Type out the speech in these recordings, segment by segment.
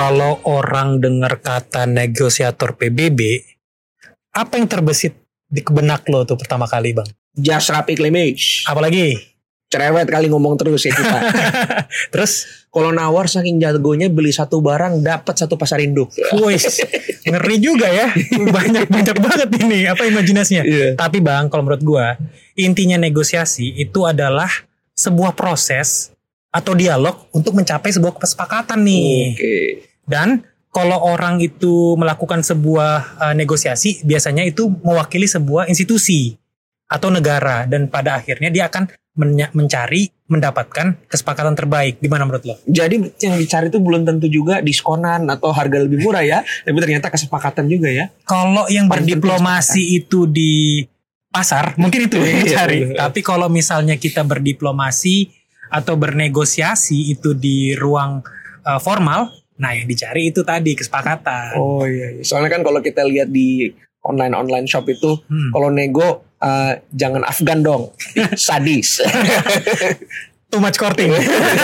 kalau orang dengar kata negosiator PBB, apa yang terbesit di benak lo tuh pertama kali bang? Just rapid image. Apalagi? Cerewet kali ngomong terus ya kita. Terus? Kalau nawar saking jagonya beli satu barang dapat satu pasar induk. Wis, ngeri juga ya. Banyak banyak banget ini apa imajinasinya. Iya. Tapi bang, kalau menurut gua intinya negosiasi itu adalah sebuah proses atau dialog untuk mencapai sebuah kesepakatan nih. Oke. Dan kalau orang itu melakukan sebuah uh, negosiasi, biasanya itu mewakili sebuah institusi atau negara dan pada akhirnya dia akan mencari mendapatkan kesepakatan terbaik. Gimana menurut lo? Jadi yang dicari itu belum tentu juga diskonan atau harga lebih murah ya, tapi ternyata kesepakatan juga ya. Kalau yang berdiplomasi itu di pasar, mungkin itu yang Iya, dicari. bener. Tapi kalau misalnya kita berdiplomasi atau bernegosiasi itu di ruang uh, formal, nah yang dicari itu tadi kesepakatan. Oh iya, iya. soalnya kan kalau kita lihat di online online shop itu, Hmm. kalau nego eh, jangan Afgan dong, sadis. Too much courting.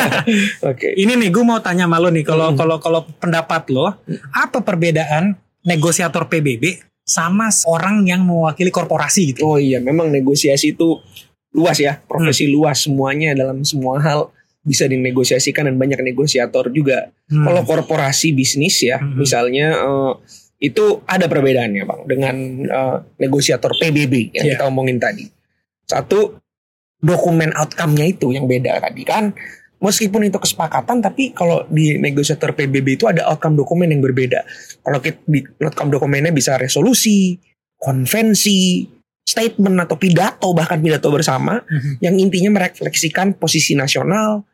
Oke. Ini nih gue mau tanya sama lo nih kalau Hmm. kalau kalau pendapat lo apa perbedaan negosiator PBB sama orang yang mewakili korporasi gitu? Oh iya, memang negosiasi itu luas ya, profesi luas semuanya dalam semua hal bisa dinegosiasikan dan banyak negosiator juga. Hmm. Kalau korporasi bisnis ya, Hmm. misalnya eh, itu ada perbedaannya bang dengan eh, negosiator PBB yang Iya. kita omongin tadi. Satu dokumen outcome-nya itu yang beda tadi kan. Meskipun itu kesepakatan, tapi kalau di negosiator PBB itu ada outcome dokumen yang berbeda. Kalau kita di outcome dokumennya bisa resolusi, konvensi, statement atau pidato bahkan pidato bersama Mhm. yang intinya merefleksikan posisi nasional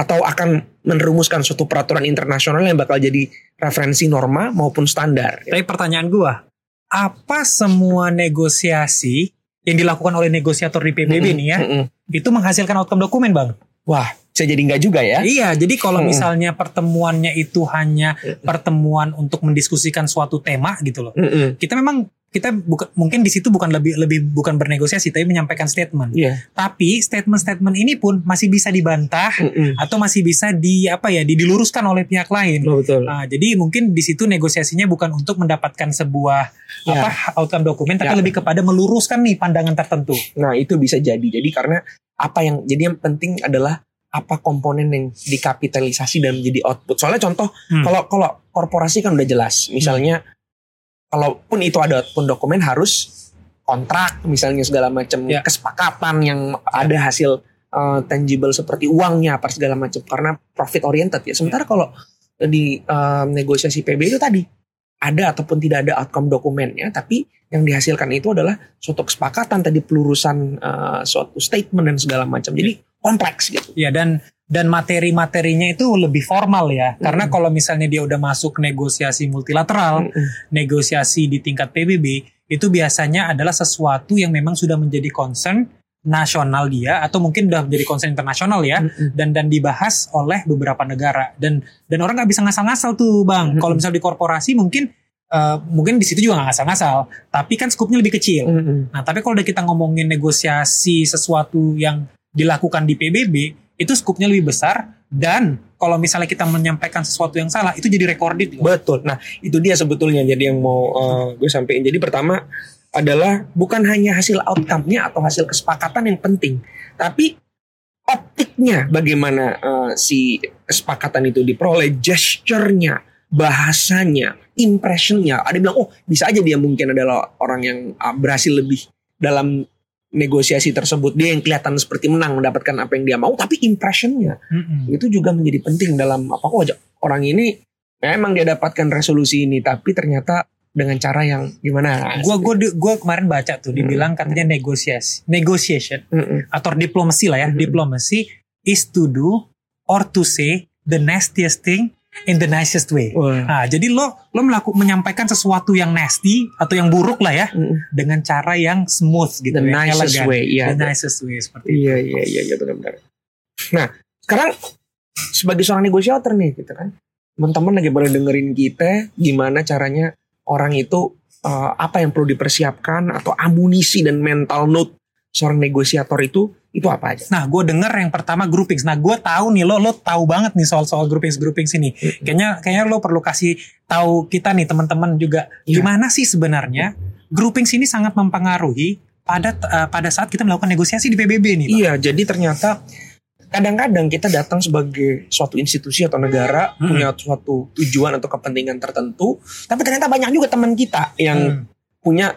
atau akan merumuskan suatu peraturan internasional yang bakal jadi referensi norma maupun standar. Tapi pertanyaan gua, apa semua negosiasi yang dilakukan oleh negosiator di PBB nih ya, mm-mm. itu menghasilkan outcome dokumen, Bang? Wah, bisa jadi enggak juga ya? Iya, jadi kalau misalnya pertemuannya itu hanya pertemuan untuk mendiskusikan suatu tema gitu loh. Kita memang kita bukan mungkin di situ bukan lebih lebih bukan bernegosiasi tapi menyampaikan statement. Iya. Tapi statement-statement ini pun masih bisa dibantah Mm-mm. atau masih bisa di apa ya di- diluruskan oleh pihak lain. Oh, betul. Nah, jadi mungkin di situ negosiasinya bukan untuk mendapatkan sebuah Ya. apa outcome dokumen, tapi Ya. lebih kepada meluruskan nih pandangan tertentu. Nah, itu bisa jadi. Jadi karena apa yang jadi yang penting adalah apa komponen yang dikapitalisasi dan menjadi output. Soalnya contoh Hmm. kalau kalau korporasi kan udah jelas. Misalnya kalaupun itu ada output dokumen harus kontrak misalnya segala macam Ya. kesepakatan yang ada hasil uh, tangible seperti uangnya apa segala macam karena profit oriented ya. Sementara kalau di uh, negosiasi PB itu tadi ada ataupun tidak ada outcome dokumennya, tapi yang dihasilkan itu adalah suatu kesepakatan tadi pelurusan uh, suatu statement dan segala macam. Jadi kompleks gitu. Ya dan dan materi-materinya itu lebih formal ya. Karena Mm. kalau misalnya dia udah masuk negosiasi multilateral, Mm-mm. negosiasi di tingkat PBB, itu biasanya adalah sesuatu yang memang sudah menjadi concern nasional dia atau mungkin udah menjadi concern internasional ya Mm-mm. dan dan dibahas oleh beberapa negara dan dan orang nggak bisa ngasal-ngasal tuh bang Mhm. kalau misal di korporasi mungkin eh, mungkin di situ juga nggak ngasal-ngasal tapi kan skupnya lebih kecil Mm-mm. nah tapi kalau udah kita ngomongin negosiasi sesuatu yang dilakukan di PBB itu skupnya lebih besar dan kalau misalnya kita menyampaikan sesuatu yang salah itu jadi recorded loh. Betul. Nah, itu dia sebetulnya jadi yang mau uh, gue sampaikan. Jadi pertama adalah bukan hanya hasil outcome-nya atau hasil kesepakatan yang penting, tapi optiknya bagaimana uh, si kesepakatan itu diperoleh, gesture-nya, bahasanya, impression-nya. Ada yang bilang, oh bisa aja dia mungkin adalah orang yang uh, berhasil lebih dalam negosiasi tersebut. Dia yang kelihatan seperti menang mendapatkan apa yang dia mau, tapi impression-nya Mm-mm. itu juga menjadi penting dalam apa kok aja orang ini memang dia dapatkan resolusi ini tapi ternyata dengan cara yang gimana Gua gua gua kemarin baca tuh dibilang katanya negosiasi, negotiation Mm-mm. atau diplomasi lah ya. Mhm. Diplomasi is to do or to say the nastiest thing in the nicest way. Wah. Nah, jadi lo lo melakukan menyampaikan sesuatu yang nasty atau yang buruk lah ya Mm-mm. dengan cara yang smooth gitu the yang nicest elegan. way iya The nicest way seperti itu. iya iya iya iya benar-benar nah sekarang sebagai seorang negosiator nih gitu kan teman-teman lagi pada dengerin kita gimana caranya orang itu uh, apa yang perlu dipersiapkan atau amunisi dan mental note seorang negosiator itu Itu apa aja? Nah, gue denger yang pertama groupings. Nah, gue tahu nih lo lo tahu banget nih soal soal groupings groupings ini. Kayaknya kayaknya lo perlu kasih tahu kita nih teman-teman juga Iya. gimana sih sebenarnya groupings ini sangat mempengaruhi pada eh, pada saat kita melakukan negosiasi di PBB nih. Pak. Iya, jadi ternyata kadang-kadang kita datang sebagai suatu institusi atau negara Hmm. punya suatu tujuan atau kepentingan tertentu, tapi ternyata banyak juga teman kita yang Hmm. punya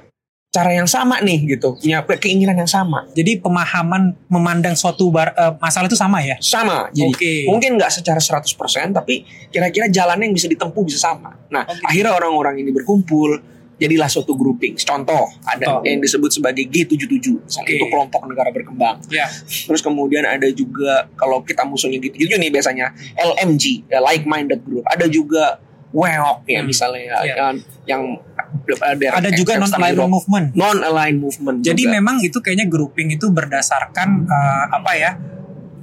cara yang sama nih gitu, punya keinginan yang sama. Jadi pemahaman memandang suatu bar- eh, masalah itu sama ya. Sama. Jadi Oke. mungkin nggak secara 100% tapi kira-kira jalannya yang bisa ditempuh bisa sama. Nah, Oke. akhirnya orang-orang ini berkumpul jadilah suatu grouping. Contoh, ada Contoh. yang disebut sebagai G77. Oke. Itu kelompok negara berkembang. Ya. Terus kemudian ada juga kalau kita musuhnya gitu-gitu nih biasanya LMG, ya, like minded group. Ada juga WEOK ya Hmm. misalnya ya, Iya. yang yang ada, Ada juga non alignment movement. non aligned movement. Jadi juga. memang itu kayaknya grouping itu berdasarkan eh, apa ya?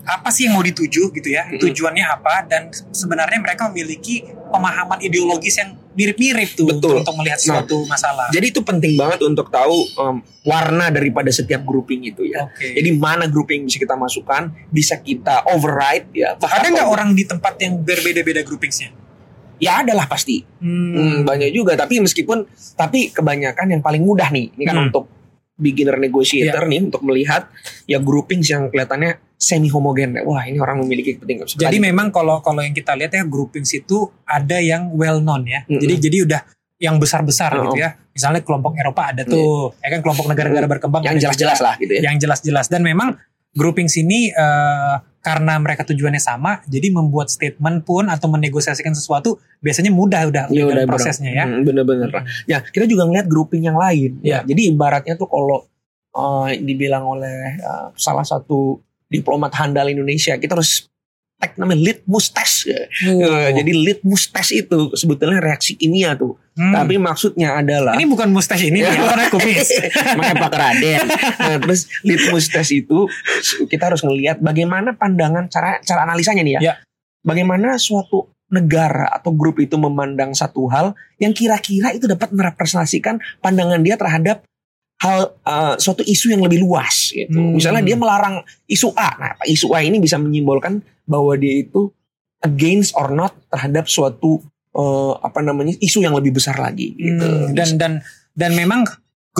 Apa sih yang mau dituju gitu ya? Mm-mm. Tujuannya apa? Dan sebenarnya mereka memiliki pemahaman ideologis yang mirip-mirip tuh Betul. untuk melihat suatu masalah. Jadi itu penting banget untuk tahu um, warna daripada setiap grouping itu ya. Oke. Jadi mana grouping bisa kita masukkan, bisa kita override ya. ada nggak orang di tempat yang berbeda-beda groupingsnya? Ya adalah pasti. Hmm, banyak juga. Tapi meskipun, tapi kebanyakan yang paling mudah nih. Ini kan Hmm. Untuk beginner negotiator nih untuk melihat ya groupings yang kelihatannya semi homogen. Wah ini orang memiliki kepentingan. Jadi memang kalau kalau yang kita lihat ya groupings itu ada yang well known ya. Mm-mm. Jadi jadi udah yang besar-besar Oh. gitu ya. Misalnya kelompok Eropa ada tuh, ya kan kelompok negara-negara berkembang yang ada jelas-jelas juga. lah gitu ya. Yang jelas-jelas dan memang groupings ini eh, karena mereka tujuannya sama, jadi membuat statement pun atau menegosiasikan sesuatu biasanya mudah udah Ya dalam udah prosesnya ya. Hmm, Bener-bener. Ya kita juga ngeliat grouping yang lain. Ya. Jadi ibaratnya tuh kalau uh, dibilang oleh uh, salah satu diplomat handal Indonesia, kita harus tag namanya litmus test. Oh. Jadi litmus test itu sebetulnya reaksi kimia tuh. Hmm. Tapi maksudnya adalah ini bukan mustache ini, Ya. warna kumis. makanya Pak Raden. Nah, terus litmus test itu kita harus ngelihat bagaimana pandangan cara cara analisanya nih ya. Ya. Bagaimana suatu negara atau grup itu memandang satu hal yang kira-kira itu dapat merepresentasikan pandangan dia terhadap hal uh, suatu isu yang lebih luas gitu. Hmm. Misalnya dia melarang isu A. Nah, isu A ini bisa menyimbolkan bahwa dia itu against or not terhadap suatu uh, apa namanya isu yang lebih besar lagi gitu. Hmm, dan dan dan memang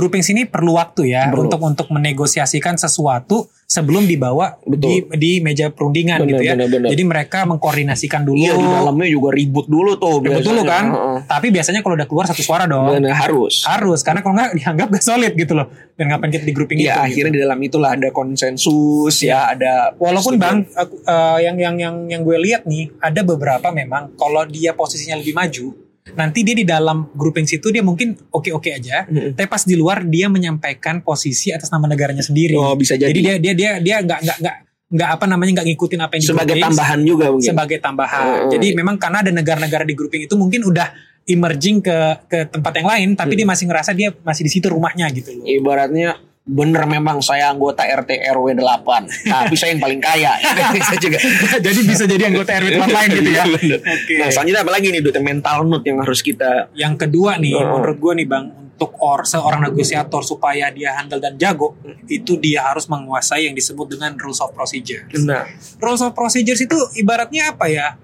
grouping sini perlu waktu ya Perlu. untuk untuk menegosiasikan sesuatu sebelum dibawa di Betul. di meja perundingan gitu ya. benar. Jadi mereka mengkoordinasikan dulu. Iya di dalamnya juga ribut dulu tuh. Ribut dulu biasanya. kan? Heeh. Tapi biasanya kalau udah keluar satu suara dong. Benar, harus. Harus karena kalau nggak dianggap gak solid gitu loh. Dan ngapain kita di grouping itu? Ya gitu. akhirnya di dalam itulah ada konsensus ya ada. Walaupun setuju. bang, aku- eh, yang yang yang yang gue lihat nih ada beberapa memang kalau dia posisinya lebih maju, nanti dia di dalam grouping situ dia mungkin oke oke aja, Mm-mm. tapi pas di luar dia menyampaikan posisi atas nama negaranya sendiri. Oh bisa jadi, Jadi dia dia dia dia nggak nggak nggak nggak apa namanya nggak ngikutin apa yang di sebagai grouping, tambahan juga mungkin. sebagai tambahan. Oh, Jadi memang karena ada negara-negara di grouping itu mungkin udah emerging ke ke tempat yang lain, tapi Hmm. dia masih ngerasa dia masih di situ rumahnya gitu loh. Ibaratnya bener memang saya anggota RT RW 8 tapi saya yang paling kaya bisa juga jadi bisa jadi anggota RW tempat lain gitu ya. Oke. nah selanjutnya apa lagi nih Dut mental note yang harus kita Yang kedua nih, Oh. menurut gue nih bang, untuk or seorang negosiator supaya dia handal dan jago, itu dia harus menguasai yang disebut dengan rules of procedure. nah Rules of procedures itu ibaratnya apa ya?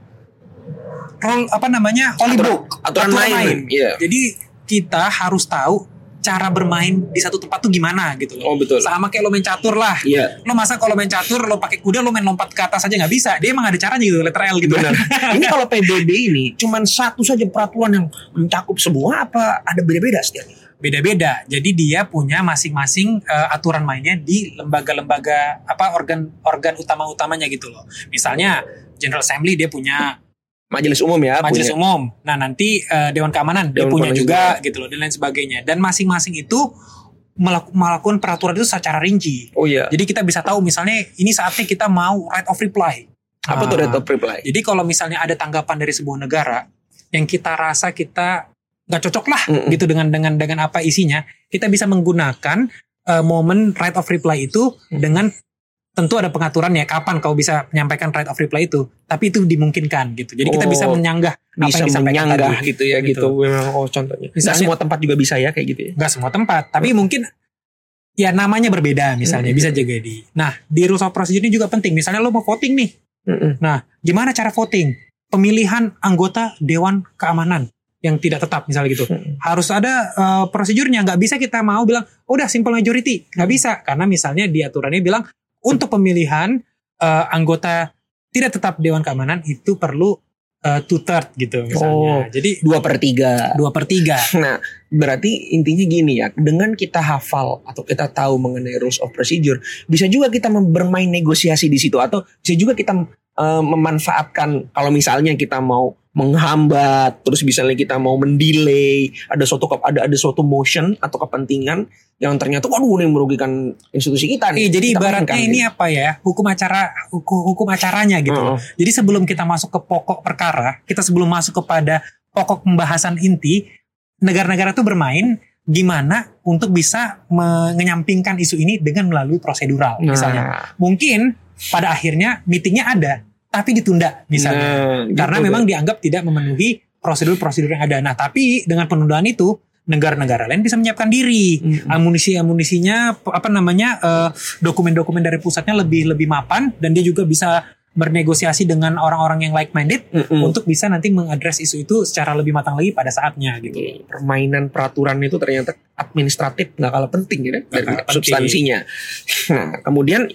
Rule apa namanya? Holy Aturan- book, aturan main, iya. Jadi kita harus tahu cara bermain di satu tempat tuh gimana gitu loh. oh betul Sama kayak lo main catur lah. iya Lo masa kalau main catur lo pakai kuda lo main lompat ke atas aja nggak bisa. Dia emang ada caranya gitu, letter L gitu. Benar. ini kalau PBB ini cuman satu saja peraturan yang mencakup semua apa ada beda-beda setiap beda-beda. Jadi dia punya masing-masing eh, aturan mainnya di lembaga-lembaga apa organ-organ utama-utamanya gitu loh. Misalnya General Assembly dia punya majelis umum ya majelis punya. umum. Nah, nanti eh, Dewan Keamanan dia Dewan punya Keamanan juga, gitu loh dan lain sebagainya. Dan masing-masing itu melaku- melakukan peraturan itu secara rinci. oh iya Jadi kita bisa tahu misalnya ini saatnya kita mau right of reply. apa tuh Ah. right of reply Jadi kalau misalnya ada tanggapan dari sebuah negara yang kita rasa kita nggak cocok lah Mm-mm. gitu dengan dengan dengan apa isinya, kita bisa menggunakan eh, momen right of reply itu Mm. dengan tentu ada pengaturannya kapan kau bisa menyampaikan right of reply itu, tapi itu dimungkinkan gitu. Jadi kita Oh, bisa menyanggah apa bisa yang disampaikan menyanggah tadi. gitu ya gitu, Gitu. memang oh contohnya Nggak Misalnya- semua tempat juga bisa ya kayak gitu ya Nggak semua tempat, tapi mungkin ya namanya berbeda misalnya Hmm. bisa jadi. Nah di rules of procedure ini juga penting. Misalnya lo mau voting nih. Mm-mm. Nah gimana cara voting? Pemilihan anggota Dewan Keamanan yang tidak tetap misalnya gitu. Mm-mm. Harus ada eh, prosedurnya. Nggak bisa kita mau bilang "Oh, udah simple majority. Nggak bisa karena misalnya di aturannya bilang untuk pemilihan eh, anggota tidak tetap Dewan Keamanan itu perlu eh, two third gitu misalnya. Oh. Jadi Dua per tiga. dua per tiga. Nah, berarti intinya gini ya, dengan kita hafal atau kita tahu mengenai rules of procedure, bisa juga kita bermain negosiasi di situ atau bisa juga kita eh, memanfaatkan kalau misalnya kita mau menghambat, terus misalnya kita mau mendelay, ada suatu ada ada suatu motion atau kepentingan yang ternyata waduh ini merugikan institusi kita Eh, nih. jadi Kita ibaratnya mainkan, ini gitu. apa ya hukum acara hukum, hukum acaranya gitu. Heeh. Jadi sebelum kita masuk ke pokok perkara, kita sebelum masuk kepada pokok pembahasan inti, negara-negara itu bermain gimana untuk bisa menyampingkan isu ini dengan melalui prosedural. Misalnya, Nah, mungkin pada akhirnya meetingnya ada, tapi ditunda misalnya, nah, gitu karena deh. memang dianggap tidak memenuhi prosedur-prosedur yang ada. Nah, tapi dengan penundaan itu negara-negara lain bisa menyiapkan diri Mm-mm. amunisi-amunisinya apa namanya eh, dokumen-dokumen dari pusatnya lebih lebih mapan dan dia juga bisa bernegosiasi dengan orang-orang yang like minded Mm-mm. untuk bisa nanti mengadres isu itu secara lebih matang lagi pada saatnya gitu. permainan peraturan itu ternyata administratif nggak kalah penting ya Nggak dari penting. substansinya. Nah, kemudian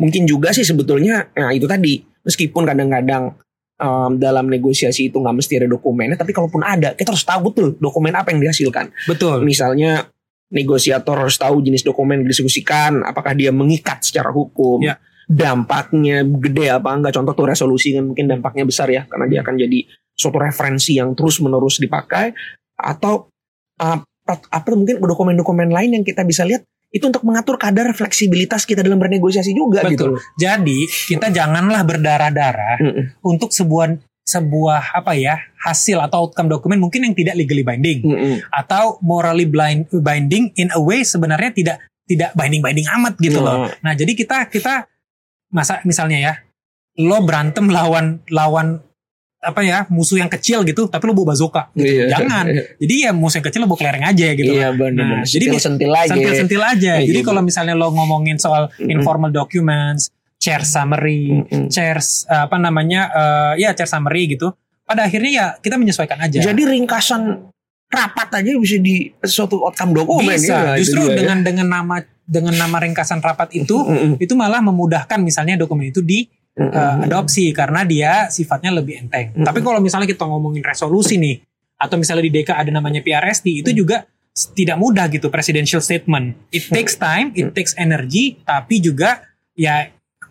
mungkin juga sih sebetulnya nah itu tadi meskipun kadang-kadang em, dalam negosiasi itu nggak mesti ada dokumennya, tapi kalaupun ada kita harus tahu betul dokumen apa yang dihasilkan. Betul. Misalnya negosiator harus tahu jenis dokumen yang didiskusikan, apakah dia mengikat secara hukum. Ya. Dampaknya gede apa enggak? Contoh tuh resolusi kan mungkin dampaknya besar ya karena dia akan jadi suatu referensi yang terus menerus dipakai atau uh, apa mungkin dokumen-dokumen lain yang kita bisa lihat itu untuk mengatur kadar fleksibilitas kita dalam bernegosiasi juga gitu. Betul. Jadi kita janganlah berdarah-darah Mm-mm. untuk sebuah sebuah apa ya hasil atau outcome dokumen mungkin yang tidak legally binding Mm-mm. atau morally blind, binding in a way sebenarnya tidak tidak binding binding amat gitu loh. Mm. Nah jadi kita kita masa misalnya ya lo berantem lawan lawan apa ya musuh yang kecil gitu tapi lo bawa bazooka gitu. Iya. jangan jadi ya musuh yang kecil lo bawa kelereng aja gitu Iya Nah, benar. jadi jadi sentil aja. sentil-sentil aja Iya, jadi iya. kalau misalnya lo ngomongin soal Mm-mm. informal documents chair summary Mm-mm. chairs eh, apa namanya eh, ya chair summary gitu pada akhirnya ya kita menyesuaikan aja Jadi ringkasan rapat aja bisa di suatu outcome dokumen bisa ya, justru juga ya. dengan dengan nama dengan nama ringkasan rapat itu itu malah memudahkan misalnya dokumen itu di. Uh, adopsi karena dia sifatnya lebih enteng. Mm-mm. Tapi kalau misalnya kita ngomongin resolusi nih atau misalnya di DK ada namanya PRST itu juga s- tidak mudah gitu presidential statement. It takes time, it takes energy, tapi juga ya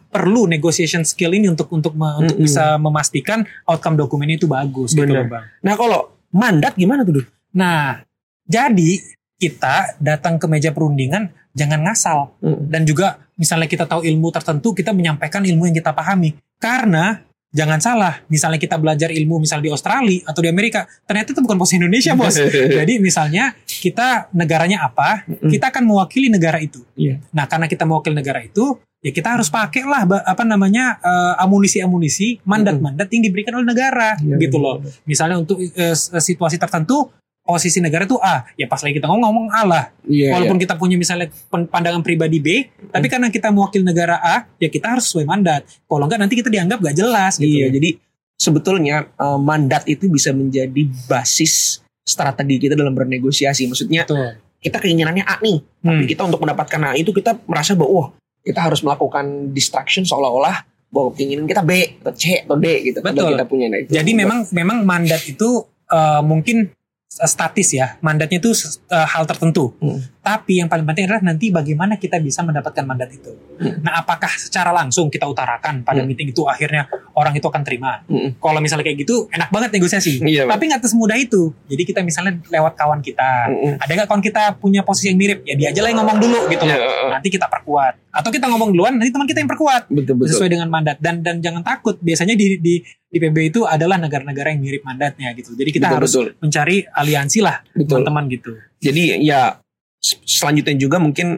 perlu negotiation skill ini untuk untuk me- untuk Mm-mm. bisa memastikan outcome dokumen itu bagus gitu Bener. loh, Bang. Nah kalau mandat gimana tuh? Nah, jadi kita datang ke meja perundingan jangan ngasal. Dan juga misalnya kita tahu ilmu tertentu kita menyampaikan ilmu yang kita pahami. Karena jangan salah misalnya kita belajar ilmu misalnya di Australia atau di Amerika ternyata itu bukan posisi Indonesia bos. Jadi misalnya kita negaranya apa kita akan mewakili negara itu. Iya. nah karena kita mewakili negara itu ya kita harus pakai lah apa namanya eh, amunisi-amunisi mandat-mandat yang diberikan oleh negara Iya, gitu bener. loh. misalnya untuk eh, situasi tertentu posisi negara itu A ya pas lagi kita ngomong ngomong A lah Iya, Walaupun kita punya misalnya pandangan pribadi B, tapi karena kita mewakili negara A, ya kita harus sesuai mandat. Kalau enggak nanti kita dianggap gak jelas gitu. Iya, jadi sebetulnya eh, mandat itu bisa menjadi basis strategi kita dalam bernegosiasi. Maksudnya Betul. kita keinginannya A nih, Hmm. tapi kita untuk mendapatkan A itu kita merasa bahwa wah, kita harus melakukan distraction seolah-olah bahwa keinginan kita B atau C atau D gitu. Betul. Padahal kita punya nah, itu. Jadi memang memang mandat itu eh, mungkin statis ya. Mandatnya itu eh, hal tertentu. Hmm. Tapi yang paling penting adalah nanti bagaimana kita bisa mendapatkan mandat itu. Hmm. Nah, apakah secara langsung kita utarakan pada Hmm. meeting itu akhirnya orang itu akan terima? Mm-mm. Kalau misalnya kayak gitu, enak banget negosiasi. Iya. Tapi nggak semudah itu. Jadi kita misalnya lewat kawan kita, Mm-mm. ada nggak kawan kita punya posisi yang mirip ya dia aja lah yang ngomong dulu gitu loh Iya, nanti kita perkuat atau kita ngomong duluan nanti teman kita yang perkuat betul betul. sesuai dengan mandat dan dan jangan takut biasanya di di di PB itu adalah negara-negara yang mirip mandatnya gitu jadi kita Betul, harus betul. mencari aliansi lah teman-teman gitu Jadi ya selanjutnya juga mungkin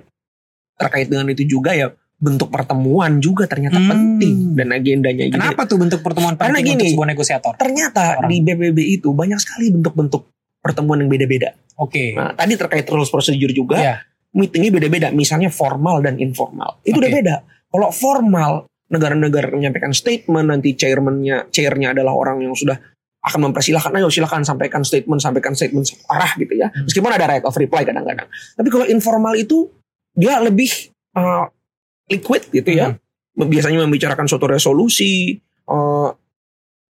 terkait dengan itu juga ya bentuk pertemuan juga ternyata Hmm. penting dan agendanya gitu. kenapa tuh bentuk pertemuan Karena penting untuk gini, sebuah negosiator Ternyata Orang. di BBB itu banyak sekali bentuk-bentuk pertemuan yang beda-beda. oke Nah, tadi terkait rules procedure juga. Iya. meetingnya beda-beda. Misalnya formal dan informal. Itu udah Oke. beda. Kalau formal, negara-negara menyampaikan statement, nanti chairman-nya, chairnya adalah orang yang sudah akan mempersilahkan, ayo silakan sampaikan statement, sampaikan statement arah gitu ya. Hmm. Meskipun ada right of reply kadang-kadang. Tapi kalau informal itu dia lebih uh, liquid gitu ya. Biasanya membicarakan suatu resolusi. uh,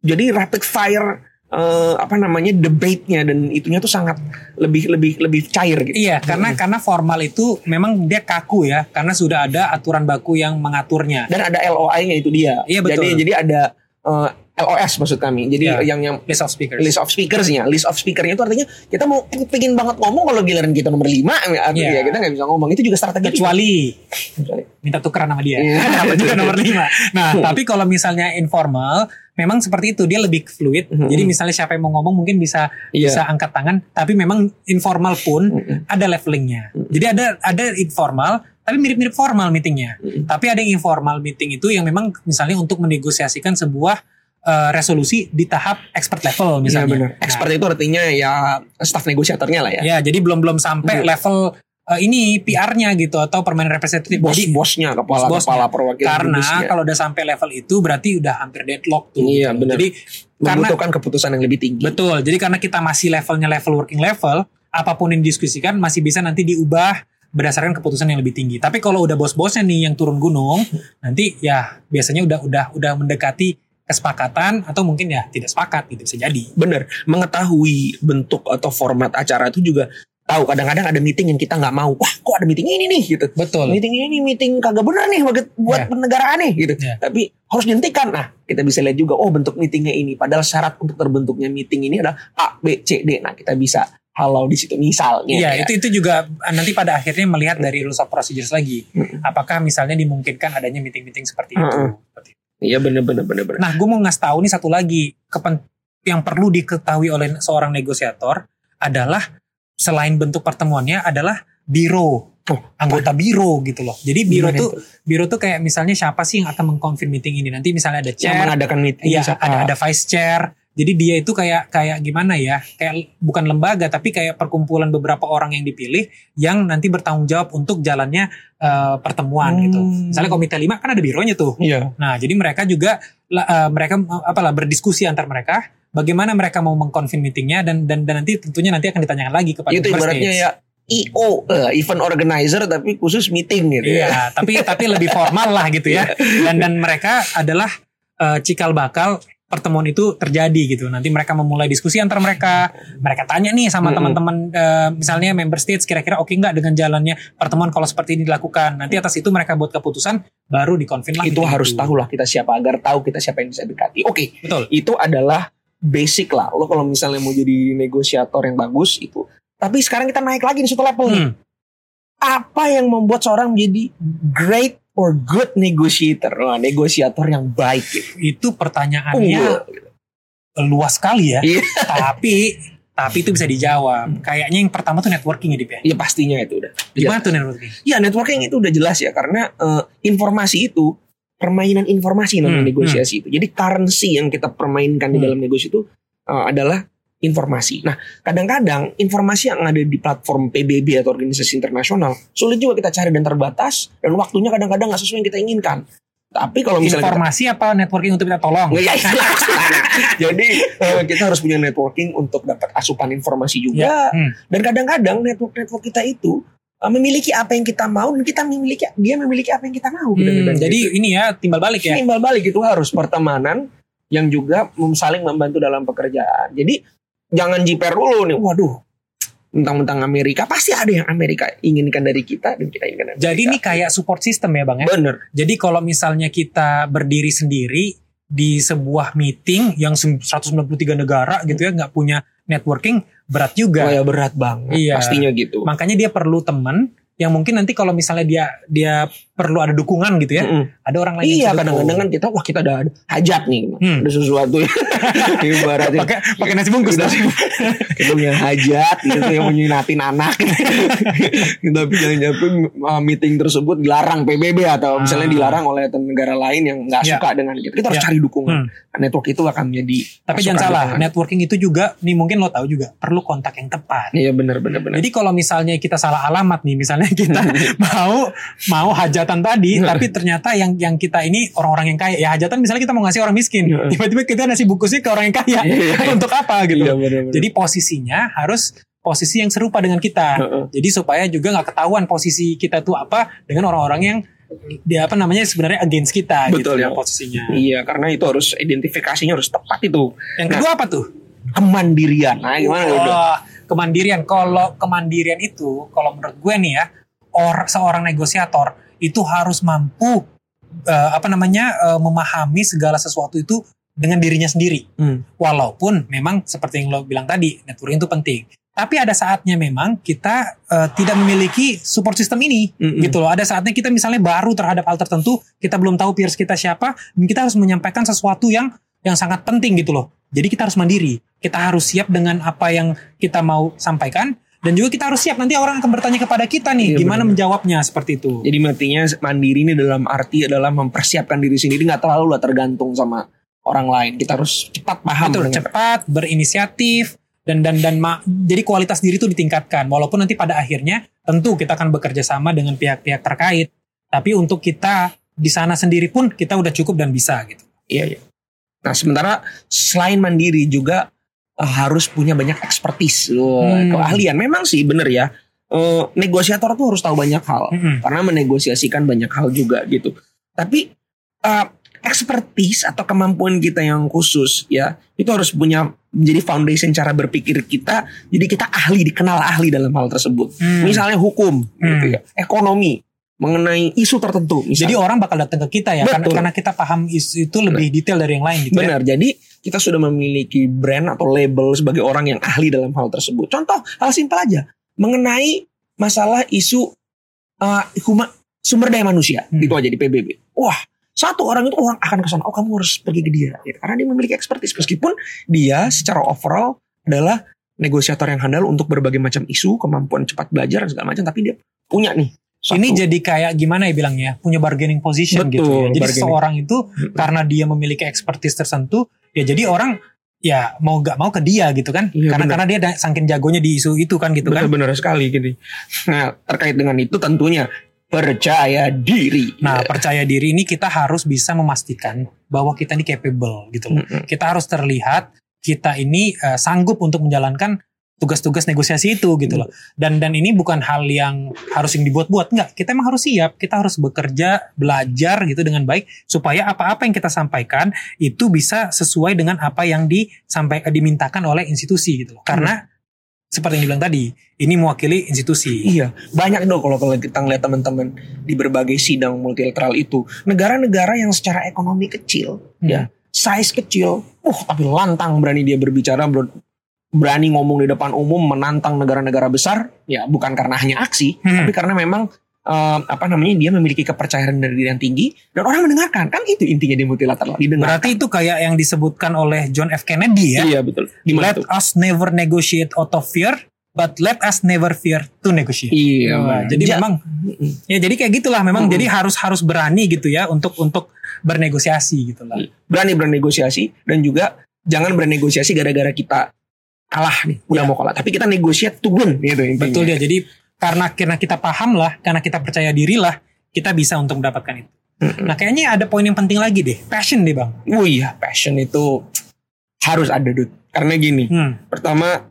jadi rapid fire uh, apa namanya debate-nya dan itunya tuh sangat lebih lebih lebih cair gitu. Iya, karena karena formal itu memang dia kaku ya, karena sudah ada aturan baku yang mengaturnya. dan ada LOI-nya itu dia. Iya, betul. Jadi jadi ada uh, LOS maksud kami. Jadi Iya. yang yang List of speakers. list of speakers-nya, list of speaker-nya itu artinya kita mau pengen banget ngomong kalau giliran kita nomor 5 artinya Iya. kita nggak bisa ngomong. Itu juga strategi. kecuali Kecuali. minta tukeran sama dia. Iya. Dapat juga nomor 5. Nah, tapi kalau misalnya informal memang seperti itu dia lebih fluid. Mhm. Jadi misalnya siapa yang mau ngomong mungkin bisa Iya. bisa angkat tangan, tapi memang informal pun Mm-mm. ada levelingnya. Mhm. Jadi ada ada informal tapi mirip-mirip formal meetingnya. Mm-mm. Tapi ada yang informal meeting itu yang memang misalnya untuk menegosiasikan sebuah eh, resolusi di tahap expert level Iya misalnya. benar. Nah, Expert itu artinya ya staff negosiatornya lah ya. Ya, jadi belum belum sampai Hmm. level eh, ini PR-nya gitu atau permanen representatif. Jadi Bos-bosnya, kepala Bos-bosnya. kepala perwakilan karena kalau udah sampai level itu berarti udah hampir deadlock tuh. Iya, gitu. benar. Jadi karena membutuhkan keputusan yang lebih tinggi. betul. Jadi karena kita masih levelnya level working level, apa pun yang didiskusikan masih bisa nanti diubah berdasarkan keputusan yang lebih tinggi. Tapi kalau udah bos-bosnya nih yang turun gunung, nanti ya biasanya udah udah udah mendekati kesepakatan atau mungkin ya tidak sepakat gitu bisa jadi. Bener, mengetahui bentuk atau format acara itu juga tahu kadang-kadang ada meeting yang kita nggak mau. Wah, kok ada meeting ini nih gitu. Betul. Meeting ini meeting kagak bener nih buat buat Ya. negara aneh gitu. Ya. Tapi harus dihentikan. Nah, kita bisa lihat juga oh bentuk meetingnya ini. Padahal syarat untuk terbentuknya meeting ini adalah A, B, C, D. Nah, kita bisa halau di situ misalnya. Iya, ya. itu itu juga nanti pada akhirnya melihat dari rules of procedures lagi. Apakah misalnya dimungkinkan adanya meeting-meeting seperti itu. Seperti itu. Iya bener bener. Nah, gue mau ngasih tahu nih satu lagi kepen yang perlu diketahui oleh seorang negosiator adalah selain bentuk pertemuannya adalah biro, Oh, anggota biro gitu loh. Jadi biro Gimana tuh biro tuh kayak misalnya siapa sih yang akan mengkonfirm meeting ini? Nanti misalnya ada yang chair, mengadakan meeting iya siapa? ada ada vice chair. Jadi dia itu kayak kayak gimana ya? Kayak bukan lembaga tapi kayak perkumpulan beberapa orang yang dipilih yang nanti bertanggung jawab untuk jalannya eh, pertemuan gitu. Hmm. Misalnya komite 5 kan ada bironya tuh. Iya. Nah, jadi mereka juga eh, mereka apalah berdiskusi antar mereka bagaimana mereka mau mengkonfirm meetingnya dan dan dan nanti tentunya nanti akan ditanyakan lagi kepada Itu ibaratnya ya IO, eh, event organizer tapi khusus meeting gitu ya. Iya, tapi tapi lebih formal lah gitu ya. Dan dan mereka adalah cikal bakal pertemuan itu terjadi gitu. Nanti mereka memulai diskusi antar mereka. Mereka tanya nih sama Mm-mm. teman-teman eh, misalnya member states kira-kira oke nggak dengan jalannya pertemuan kalau seperti ini dilakukan. Nanti atas itu mereka buat keputusan baru dikonfirm lah. itu meeting harus tahu lah kita siapa agar tahu kita siapa yang bisa dekati. Oke, Betul. itu adalah basic lah. Lo kalau misalnya mau jadi negosiator yang bagus itu. Tapi sekarang kita naik lagi di satu level nih. Hmm. Apa yang membuat seorang menjadi great or good negotiator? Wah, negosiator yang baik gitu. Itu pertanyaannya Unggul. luas sekali ya. Iya. tapi tapi itu bisa dijawab. Kayaknya yang pertama tuh networking ya, Dip ya. Ya pastinya itu udah. Gimana tuh networking? Ya networking itu udah jelas ya karena eh, informasi itu permainan informasi namanya Hmm, negosiasi itu. Jadi currency yang kita permainkan di Hmm. dalam negosiasi itu eh, adalah informasi. Nah, kadang-kadang informasi yang ada di platform PBB atau organisasi internasional sulit juga kita cari dan terbatas dan waktunya kadang-kadang nggak sesuai yang kita inginkan. Tapi kalau misalnya kita Informasi apa networking untuk minta tolong? Ya, maksudnya. Jadi eh, kita harus punya networking untuk dapat asupan informasi juga. Hmm. Dan kadang-kadang network-network kita itu uh, memiliki apa yang kita mau dan kita memiliki dia memiliki apa yang kita mau. Hmm, Kadang-kadang jadi gitu. ini ya timbal balik ya. timbal balik itu harus pertemanan yang juga saling membantu dalam pekerjaan. Jadi jangan jiper dulu nih. Waduh, mentang-mentang Amerika pasti ada yang Amerika inginkan dari kita dan kita inginkan. dari Jadi ini Amerika. kayak support system ya bang ya. bener. Jadi kalau misalnya kita berdiri sendiri di sebuah meeting yang sem- 193 negara gitu ya nggak punya networking berat juga. Wah, ya berat banget. Iya. Pastinya gitu. Makanya dia perlu teman yang mungkin nanti kalau misalnya dia dia perlu ada dukungan gitu ya. Mm-mm. Ada orang lain Iya yang kadang-kadang kan kita wah kita ada hajat nih Hmm. ada sesuatu ya ibaratnya pakai pakai nasi bungkus dong. kita punya hajat gitu yang menyinatin anak tapi jangan sampai uh, meeting tersebut dilarang PBB atau misalnya Ah. dilarang oleh negara lain yang nggak Ya. suka dengan kita kita harus Ya. cari dukungan Hmm. Nah, network itu akan menjadi Tapi jangan salah, dukungan. networking itu juga nih mungkin lo tahu juga perlu kontak yang tepat. iya benar benar benar Jadi kalau misalnya kita salah alamat nih, misalnya kita mau mau hajatan tadi, tapi ternyata yang yang kita ini orang-orang yang kaya. Ya hajatan misalnya kita mau ngasih orang miskin, Iya. tiba-tiba kita ngasih bungkusnya ke orang yang kaya. Iya. Untuk apa gitu? Iya. Jadi posisinya harus posisi yang serupa dengan kita. Jadi supaya juga nggak ketahuan posisi kita tuh apa dengan orang-orang yang dia apa namanya sebenarnya against kita Betul, gitu ya. posisinya. Iya, karena itu harus identifikasinya harus tepat itu. Yang kedua apa tuh? Kemandirian. Nah, gimana? Wah, kemandirian. Kalau kemandirian itu, kalau menurut gue nih ya, or seorang negosiator itu harus mampu eh, apa namanya eh, memahami segala sesuatu itu dengan dirinya sendiri. Hmm. Walaupun memang seperti yang lo bilang tadi, networking itu penting. Tapi ada saatnya memang kita eh, tidak memiliki support system ini, Mm-mm. gitu loh. Ada saatnya kita misalnya baru terhadap hal tertentu, kita belum tahu peers kita siapa, dan kita harus menyampaikan sesuatu yang yang sangat penting gitu loh. Jadi kita harus mandiri. Kita harus siap dengan apa yang kita mau sampaikan dan juga kita harus siap nanti orang akan bertanya kepada kita nih Iya, gimana benar. menjawabnya seperti itu. Jadi matinya mandiri ini dalam arti adalah mempersiapkan diri sendiri nggak terlalu lah tergantung sama orang lain. Kita harus cepat paham. Betul, cepat, berinisiatif dan dan dan ma- jadi kualitas diri itu ditingkatkan. Walaupun nanti pada akhirnya tentu kita akan bekerja sama dengan pihak-pihak terkait. Tapi untuk kita di sana sendiri pun kita udah cukup dan bisa gitu. Iya, iya. Nah, sementara selain mandiri juga harus punya banyak expertise, Hmm. keahlian. Memang sih bener ya. Eh, negosiator tuh harus tahu banyak hal Mm-mm. karena menegosiasikan banyak hal juga gitu. Tapi eh, expertise atau kemampuan kita yang khusus ya itu harus punya menjadi foundation cara berpikir kita. Jadi kita ahli dikenal ahli dalam hal tersebut. Hmm. Misalnya hukum, gitu Hmm. ya, ekonomi, mengenai isu tertentu. Jadi Misalnya. orang bakal datang ke kita ya karena, Betul. karena kita paham isu itu lebih detail dari yang lain gitu ya. Benar. Jadi kita sudah memiliki brand atau label sebagai orang yang ahli dalam hal tersebut. Contoh hal simpel aja mengenai masalah isu uh, huma- sumber daya manusia Hmm. itu aja di PBB. Wah, satu orang itu orang akan ke sana. Oh, kamu harus pergi ke dia gitu. karena dia memiliki expertise meskipun dia secara overall adalah negosiator yang handal untuk berbagai macam isu, kemampuan cepat belajar dan segala macam tapi dia punya nih satu- Ini jadi kayak gimana ya bilangnya punya bargaining position Betul, gitu ya. Jadi bargaining. seseorang itu karena dia memiliki expertise tertentu ya jadi orang ya mau gak mau ke dia gitu kan. Iya, karena benar. karena dia saking jagonya di isu itu kan gitu kan. benar-benar sekali gini. Nah, terkait dengan itu tentunya percaya diri. Nah, percaya diri ini kita harus bisa memastikan bahwa kita ini capable gitu loh. Mm-mm. Kita harus terlihat kita ini eh, sanggup untuk menjalankan tugas-tugas negosiasi itu gitu loh. Dan dan ini bukan hal yang harus yang dibuat-buat enggak. Kita emang harus siap, kita harus bekerja, belajar gitu dengan baik supaya apa-apa yang kita sampaikan itu bisa sesuai dengan apa yang disampaikan dimintakan oleh institusi gitu loh. Karena seperti yang dibilang tadi, ini mewakili institusi. Iya, banyak dong kalau kalau kita ngeliat teman-teman di berbagai sidang multilateral itu, negara-negara yang secara ekonomi kecil, Hmm. ya, size kecil, uh tapi lantang berani dia berbicara, ber- berani ngomong di depan umum menantang negara-negara besar, ya bukan karena hanya aksi, Hmm. tapi karena memang eh, apa namanya dia memiliki kepercayaan dari diri yang tinggi dan orang mendengarkan, kan itu intinya di multilateral. Berarti itu kayak yang disebutkan oleh John F Kennedy ya. Iya betul. Gimana let tuh? us never negotiate out of fear, but let us never fear to negotiate. Iya. Benar. jadi Ja- memang ya jadi kayak gitulah memang Mm-mm. jadi harus harus berani gitu ya untuk untuk bernegosiasi gitu lah. berani bernegosiasi dan juga jangan bernegosiasi gara-gara kita kalah nih udah Ya. mau kalah tapi kita negosiasi to win gitu intinya. Betul ya. Jadi karena karena kita paham lah, karena kita percaya diri lah, kita bisa untuk mendapatkan itu. Mm-mm. Nah, kayaknya ada poin yang penting lagi deh, passion deh, Bang. Oh iya passion itu harus ada Dut karena gini Hmm. pertama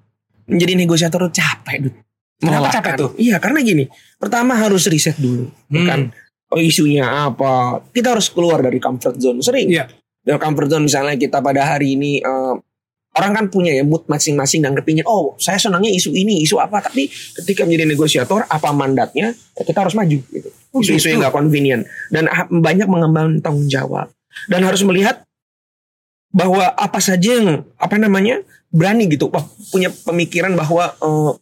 menjadi negosiator tuh capek Dut Kenapa capek tuh? iya karena gini pertama harus riset dulu ya Hmm. kan oh isunya apa kita harus keluar dari comfort zone sering Iya. dari comfort zone misalnya kita pada hari ini eh, orang kan punya ya mood masing-masing dan kepingin oh saya senangnya isu ini isu apa. Tapi ketika menjadi negosiator apa mandatnya ya kita harus maju gitu. Oh, isu-isu gitu. yang nggak convenient. Dan ah, banyak mengemban tanggung jawab. Dan harus melihat bahwa apa saja yang apa namanya berani gitu Wah, punya pemikiran bahwa eh,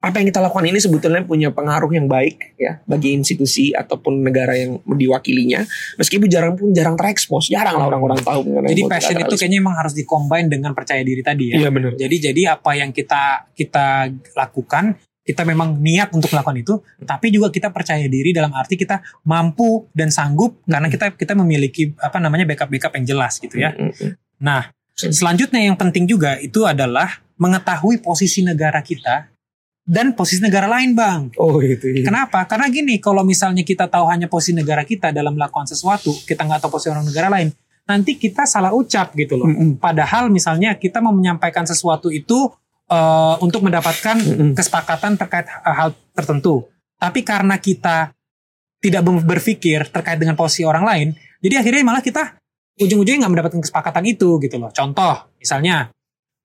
apa yang kita lakukan ini sebetulnya punya pengaruh yang baik ya bagi institusi ataupun negara yang diwakilinya meskipun jarang pun jarang terekspos jarang lah orang-orang tahu Jadi passion itu kayaknya emang harus dikombin dengan percaya diri tadi ya. iya benar Jadi jadi apa yang kita kita lakukan kita memang niat untuk melakukan itu, tapi juga kita percaya diri dalam arti kita mampu dan sanggup karena kita kita memiliki apa namanya backup backup yang jelas gitu ya. Mm, mm, mm. Nah, selanjutnya yang penting juga itu adalah mengetahui posisi negara kita dan posisi negara lain, Bang. Oh itu. Iya. Kenapa? Karena gini, kalau misalnya kita tahu hanya posisi negara kita dalam melakukan sesuatu, kita nggak tahu posisi orang negara lain, nanti kita salah ucap gitu loh. Mm-mm. Padahal misalnya kita mau menyampaikan sesuatu itu eh, untuk mendapatkan Mm-mm. kesepakatan terkait hal tertentu. Tapi karena kita tidak ber- berpikir terkait dengan posisi orang lain, jadi akhirnya malah kita ujung-ujungnya nggak mendapatkan kesepakatan itu gitu loh. Contoh, misalnya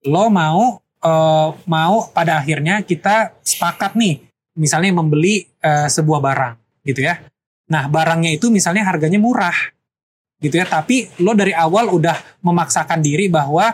lo mau eh, mau pada akhirnya kita sepakat nih, misalnya membeli eh, sebuah barang gitu ya. Nah barangnya itu misalnya harganya murah gitu ya, tapi lo dari awal udah memaksakan diri bahwa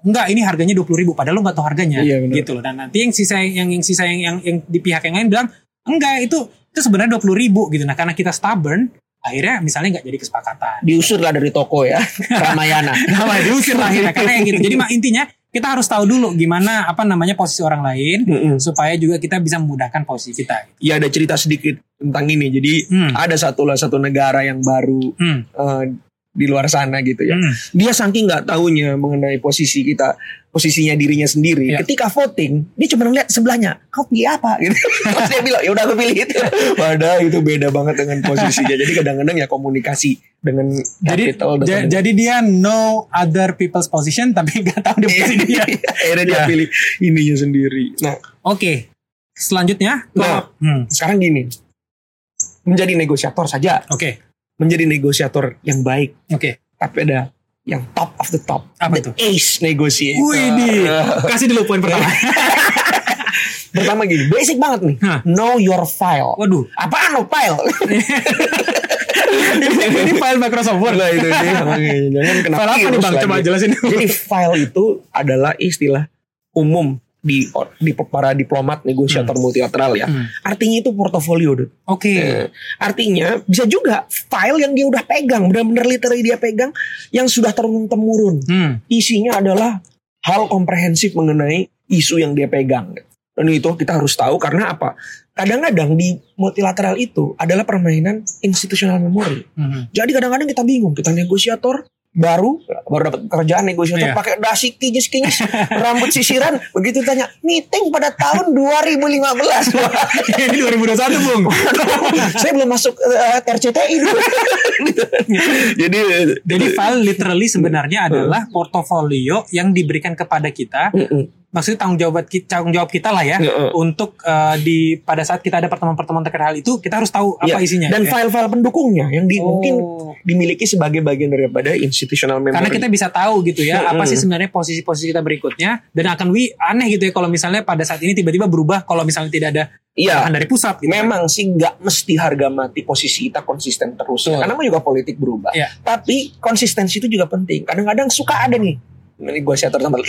enggak ini harganya 20.000 ribu padahal lo nggak tahu harganya Iya, benar. gitu loh dan nanti yang sisa yang yang sisa yang, yang yang di pihak yang lain bilang enggak itu itu sebenarnya 20.000 ribu gitu nah karena kita stubborn akhirnya misalnya nggak jadi kesepakatan Diusir lah dari toko ya. Ramayana. Nama diusir lah akhirnya karena yang gitu jadi mak- intinya kita harus tahu dulu gimana apa namanya posisi orang lain Mm-mm. supaya juga kita bisa memudahkan posisi kita Ya ada cerita sedikit tentang ini. Jadi Hmm. ada satu lah satu negara yang baru hmm. eh, di luar sana gitu ya. Hmm. Dia saking nggak tahunya mengenai posisi kita, posisinya dirinya sendiri. Ya. Ketika voting, dia cuma ngeliat sebelahnya, kau pilih apa gitu. Terus dia bilang, ya udah aku pilih itu. Padahal itu beda banget dengan posisinya. Jadi kadang-kadang ya komunikasi dengan jadi capital. ja- dengan- jadi dia know other people's position tapi nggak tahu dia posisi dia Akhirnya dia Ya. pilih ininya sendiri. Nah, oke selanjutnya Nah. Hmm. sekarang gini, menjadi negosiator saja, oke menjadi negosiator yang baik. oke Tapi ada yang top of the top, Apa the itu? ace negotiator. Wih, di. kasih dulu poin pertama. Pertama gini, basic banget nih. Hah. Know your file. Waduh, Apaan lo file? ini file Microsoft Word. Nah itu dia. Jangan kena File apa nih bang? lagi. Coba jelasin. Jadi file itu adalah istilah umum di di para diplomat negosiator multilateral ya. Hmm. Artinya itu portofolio. Oke. Eh, artinya bisa juga file yang dia udah pegang, benar-benar literally dia pegang yang sudah turun temurun. Hmm. Isinya adalah hal komprehensif mengenai isu yang dia pegang. Dan itu kita harus tahu karena apa? Kadang-kadang di multilateral itu adalah permainan institutional memory. Hmm. Jadi kadang-kadang kita bingung, kita negosiator baru baru dapat kerjaan negosiator Iya. pakai dasi kinyis kinyis rambut sisiran begitu tanya meeting pada tahun 2015 Wah, Ini 2021 bung. saya belum masuk eh, RCTI dulu. Gitu. jadi Jadi file literally sebenarnya adalah portofolio yang diberikan kepada kita. Mm-mm. Maksudnya tanggung jawab kita, tanggung jawab kita lah ya. Iya. Untuk eh, di pada saat kita ada pertemuan-pertemuan terkait hal itu, kita harus tahu apa Iya. isinya. dan ya. file-file pendukungnya yang di, Oh. mungkin dimiliki sebagai bagian daripada institutional memory Karena kita bisa tahu gitu ya, apa Mm-mm. sih sebenarnya posisi-posisi kita berikutnya dan akan wi aneh gitu ya kalau misalnya pada saat ini tiba-tiba berubah kalau misalnya tidak ada Iya. dari pusat gitu. Memang sih nggak mesti harga mati posisi kita konsisten terus. Betul. Karena namanya juga politik berubah. Iya. Tapi konsistensi itu juga penting. Kadang-kadang suka ada nih. Ini gue siater sama Loh,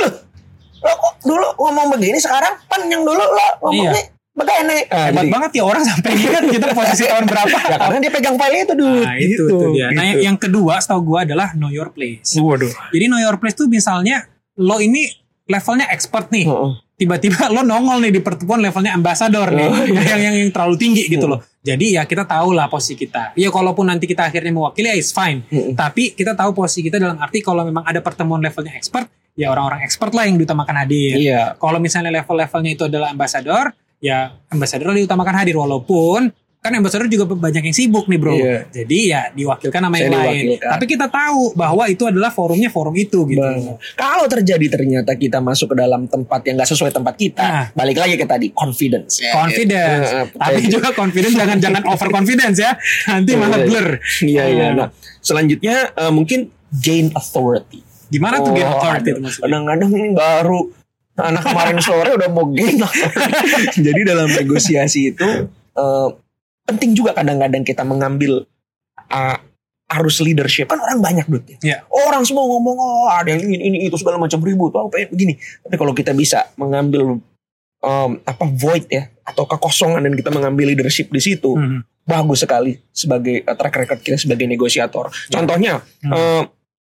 lo kok dulu ngomong begini sekarang kan yang dulu lo ngomongnya begini. Ah, Hebat jadi- banget ya orang sampai ingat gitu posisi tahun berapa. Ya karena dia pegang file itu dulu. Nah itu tuh dia. Nah yang, yang kedua setahu gua adalah know your place. Waduh. Jadi know your place tuh misalnya lo ini levelnya expert nih. Heeh. Tiba-tiba lo nongol nih di pertemuan levelnya ambassador nih. Oh, iya. yang, yang yang terlalu tinggi gitu loh. Jadi ya kita tahu lah posisi kita. Ya kalaupun nanti kita akhirnya mewakili ya it's fine. Mm-mm. Tapi kita tahu posisi kita dalam arti kalau memang ada pertemuan levelnya expert, ya orang-orang expert lah yang diutamakan hadir. Iya. Kalau misalnya level-levelnya itu adalah ambassador, ya ambassador diutamakan hadir walaupun kan ambassador juga banyak yang sibuk nih bro. Iya. Jadi ya diwakilkan sama Saya yang lain. Tapi kita tahu bahwa itu adalah forumnya forum itu gitu. Benar. Kalau terjadi ternyata kita masuk ke dalam tempat yang gak sesuai tempat kita, Nah. balik lagi ke tadi confidence. Ya, Confidence. Eh, Tapi juga confidence jangan jangan over confidence ya. Nanti malah Iya. blur. Iya iya. Ah. Nah, selanjutnya eh, mungkin gain authority. Gimana tuh gain Oh, authority itu maksudnya? Kadang-kadang ini baru anak kemarin sore udah mau authority. Jadi dalam negosiasi itu eh, penting juga kadang-kadang kita mengambil eh, arus leadership kan orang banyak duit ya. Iya. Orang semua ngomong oh ada yang ini ini itu segala macam ribut oh pengen begini. Tapi kalau kita bisa mengambil em, apa void ya atau kekosongan dan kita mengambil leadership di situ Hmm. bagus sekali sebagai eh, track record kita sebagai negosiator. Contohnya, Hmm. eh,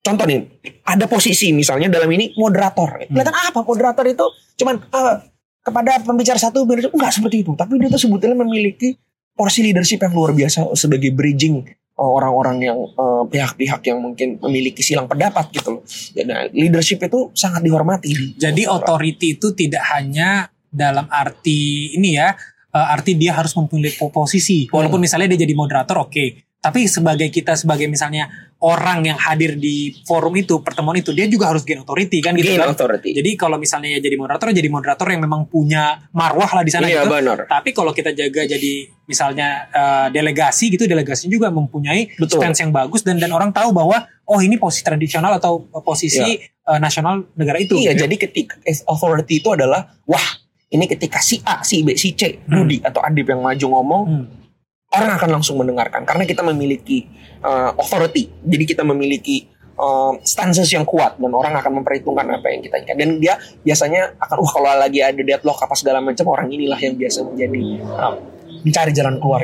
contoh nih, ada posisi misalnya dalam ini moderator. Kelihatan apa moderator itu? Cuman eh, kepada pembicara satu enggak seperti itu. Tapi dia tuh sebetulnya memiliki porsi leadership yang luar biasa sebagai bridging eh, orang-orang yang eh, pihak-pihak yang mungkin memiliki silang pendapat gitu loh. Eh, leadership itu sangat dihormati. di Jadi authority itu tidak hanya dalam arti ini ya, uh, arti dia harus memilih po- posisi. Walaupun misalnya dia jadi moderator, oke. Tapi sebagai kita sebagai misalnya orang yang hadir di forum itu, pertemuan itu, dia juga harus gain authority kan gitu Gain kan. authority. Jadi kalau misalnya ya jadi moderator, jadi moderator yang memang punya marwah lah di sana Iya gitu. benar. Tapi kalau kita jaga jadi misalnya eh, delegasi gitu, delegasi juga mempunyai Betul. stance yang bagus dan dan orang tahu bahwa oh ini posisi tradisional atau posisi eh, nasional negara itu. Iya, gitu. jadi ketika as authority itu adalah wah ini ketika si A, si B, si C, Hmm. Rudi atau Adib yang maju ngomong, Hmm. Orang akan langsung mendengarkan karena kita memiliki uh, authority. Jadi kita memiliki um, stances yang kuat dan orang akan memperhitungkan apa yang kita inginkan. Dan dia biasanya akan wah kalau lagi ada deadlock apa segala macam orang inilah yang biasa menjadi um, mencari jalan keluar.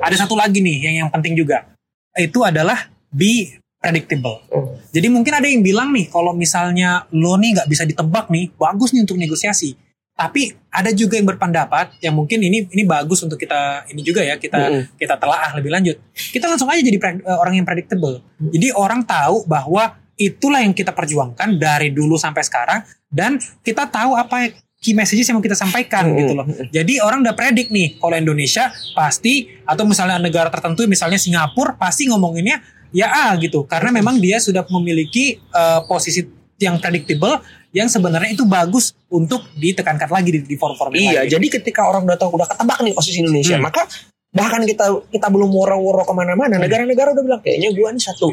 Ada satu lagi nih yang yang penting juga. Itu adalah be predictable. Hmm. Jadi mungkin ada yang bilang nih kalau misalnya lo nih nggak bisa ditebak nih, bagus nih untuk negosiasi. Tapi ada juga yang berpendapat yang mungkin ini ini bagus untuk kita ini juga ya kita Mm-mm. kita telaah lebih lanjut. Kita langsung aja jadi eh, orang yang predictable. Jadi orang tahu bahwa itulah yang kita perjuangkan dari dulu sampai sekarang dan kita tahu apa key messages yang mau kita sampaikan Mm-mm. gitu loh. Jadi orang udah predik nih kalau Indonesia pasti atau misalnya negara tertentu misalnya Singapura pasti ngomonginnya ya A gitu karena memang dia sudah memiliki eh, posisi yang predictable yang sebenarnya itu bagus untuk ditekankan lagi di, di forum-forum Iya, lain. jadi ketika orang udah tahu udah ketebak nih posisi Indonesia, Hmm. maka bahkan kita kita belum woro-woro ke mana-mana, Hmm. negara-negara udah bilang kayaknya gua nih satu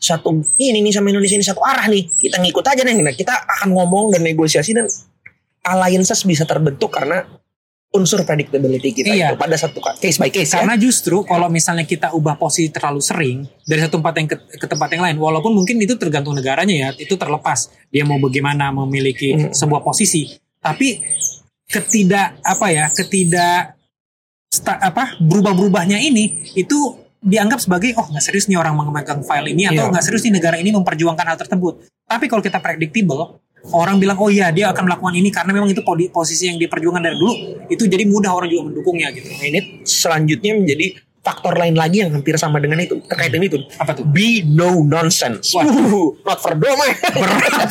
satu ini nih sama Indonesia ini satu arah nih, kita ngikut aja nih, nah, kita akan ngomong dan negosiasi dan alliances bisa terbentuk karena unsur predictability kita Iya. itu pada satu case by case ya. Karena justru kalau misalnya kita ubah posisi terlalu sering dari satu tempat yang ke, ke tempat yang lain, walaupun mungkin itu tergantung negaranya ya, itu terlepas dia mau bagaimana memiliki Hmm. sebuah posisi, tapi ketidak apa ya, ketidak sta- apa berubah-berubahnya ini itu dianggap sebagai oh nggak serius nih orang memegang file ini atau Iya. nggak serius nih negara ini memperjuangkan hal tersebut. Tapi kalau kita predictable, orang bilang oh iya dia akan melakukan ini karena memang itu posisi yang diperjuangkan dari dulu, itu jadi mudah orang juga mendukungnya gitu. Nah, ini selanjutnya menjadi faktor lain lagi yang hampir sama dengan itu terkait ini tuh Apa tuh? be no nonsense. Wah. Uh, not for doma. berat banget.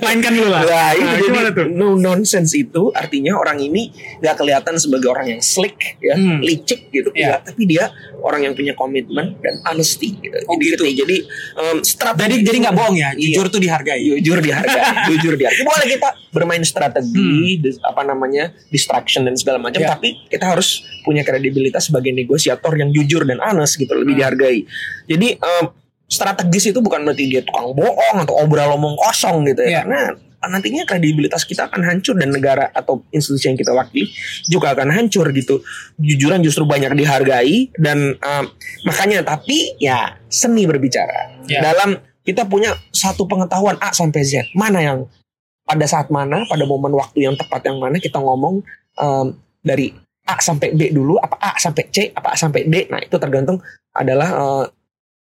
Mainkan dulu lah. Nah, itu Nah, jadi tuh? no nonsense itu artinya orang ini nggak kelihatan sebagai orang yang slick ya, Hmm. licik gitu, Iya. ya, tapi dia orang yang punya komitmen dan honesty gitu. Oh, jadi gitu. gitu. Jadi um, strategi Jadi jadi nggak bohong ya, Iya. jujur tuh dihargai. jujur dihargai, jujur dihargai. Boleh kita bermain strategi, Hmm. apa namanya, distraction dan segala macam, Ya. tapi kita harus punya kredibilitas sebagai negosiator yang jujur dan honest gitu, lebih Hmm. dihargai. Jadi em, strategis itu bukan berarti dia tukang bohong atau obral omong kosong gitu ya, Ya. karena nantinya kredibilitas kita akan hancur dan negara atau institusi yang kita wakili juga akan hancur gitu. Jujuran justru banyak dihargai dan em, makanya tapi ya seni berbicara Ya. dalam kita punya satu pengetahuan A sampai Z mana yang pada saat mana pada momen waktu yang tepat yang mana kita ngomong em, dari A sampai B dulu apa A sampai C apa A sampai D nah itu tergantung adalah eh,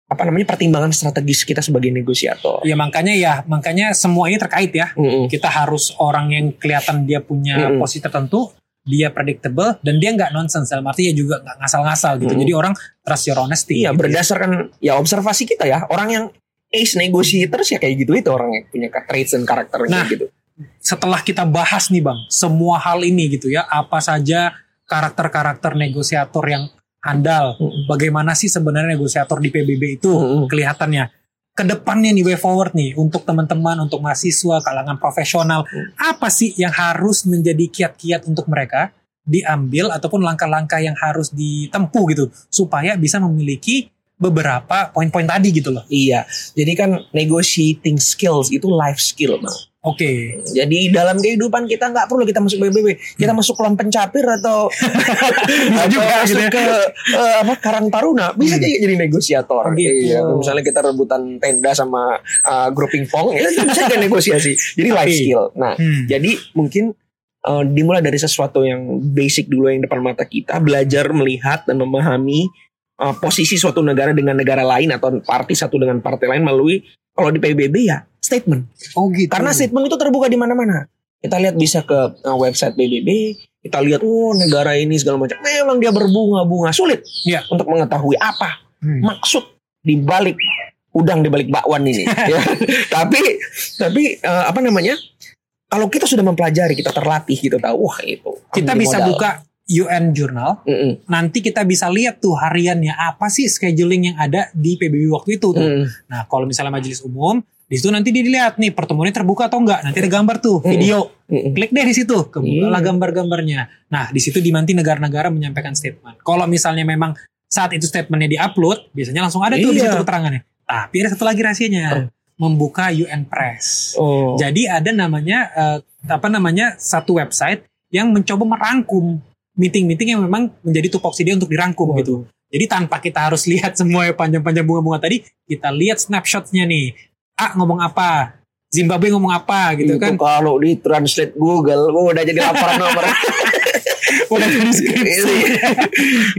apa namanya pertimbangan strategis kita sebagai negosiator. Ya makanya ya, makanya semua ini terkait ya. Mm-mm. Kita harus orang yang kelihatan dia punya Mm-mm. posisi tertentu, dia predictable dan dia nggak nonsense dalam arti ya juga nggak ngasal-ngasal gitu. Mm. Jadi orang trust your honesty. Iya gitu ya. berdasarkan ya observasi kita ya orang yang ace negotiators ya kayak gitu itu orang yang punya traits dan karakternya Nah, gitu. Setelah kita bahas nih bang, semua hal ini gitu ya, apa saja karakter-karakter negosiator yang handal, bagaimana sih sebenarnya negosiator di PBB itu kelihatannya. Ke depannya nih way forward nih untuk teman-teman, untuk mahasiswa, kalangan profesional, apa sih yang harus menjadi kiat-kiat untuk mereka diambil ataupun langkah-langkah yang harus ditempuh gitu supaya bisa memiliki beberapa poin-poin tadi gitu loh. Iya, jadi kan negotiating skills itu life skill, bang. Oke. Jadi dalam kehidupan kita nggak perlu kita masuk PBB, kita masuk kolam pencapir atau atau juga masuk gitu ya. ke eh, apa Karang Taruna bisa Hmm. jadi jadi negosiator. Oh, gitu. Iya, misalnya kita rebutan tenda sama uh, grup pingpong, ya itu bisa jadi negosiasi. Jadi life skill. Nah, Hmm. jadi mungkin eh, dimulai dari sesuatu yang basic dulu yang depan mata kita, belajar melihat dan memahami eh, posisi suatu negara dengan negara lain atau partai satu dengan partai lain melalui kalau di PBB ya statement. Oh gitu. Karena statement itu terbuka di mana-mana. Kita lihat bisa ke uh, website PBB, kita lihat oh negara ini segala macam. Memang dia berbunga-bunga sulit Iya. untuk mengetahui apa Hmm. maksud di balik udang di balik bakwan ini. ya. Tapi tapi uh, apa namanya? kalau kita sudah mempelajari, kita terlatih, kita tahu wah itu. Kita bisa modal. buka UN Journal, Mm-mm. nanti kita bisa lihat tuh hariannya apa sih scheduling yang ada di PBB waktu itu tuh. Mm. Nah, kalau misalnya majelis umum, di situ nanti dia dilihat nih pertemuannya terbuka atau enggak. Nanti ada gambar tuh, video. Klik deh di situ, kebukalah Iya. gambar-gambarnya. Nah, di situ di nanti negara-negara menyampaikan statement. Kalau misalnya memang saat itu statementnya diupload, biasanya langsung ada tuh di Iya. situ keterangannya. Tapi ada satu lagi rahasianya, membuka UN Press. Oh. Jadi ada namanya eh, apa namanya satu website yang mencoba merangkum meeting-meeting yang memang menjadi tupoksi dia untuk dirangkum Waduh. gitu. Jadi tanpa kita harus lihat semua panjang-panjang bunga-bunga tadi, kita lihat snapshotnya nih. A ngomong apa, Zimbabwe ngomong apa gitu Itu kan. kalau di translate Google, gua udah jadi laporan nomor. Udah di deskripsi.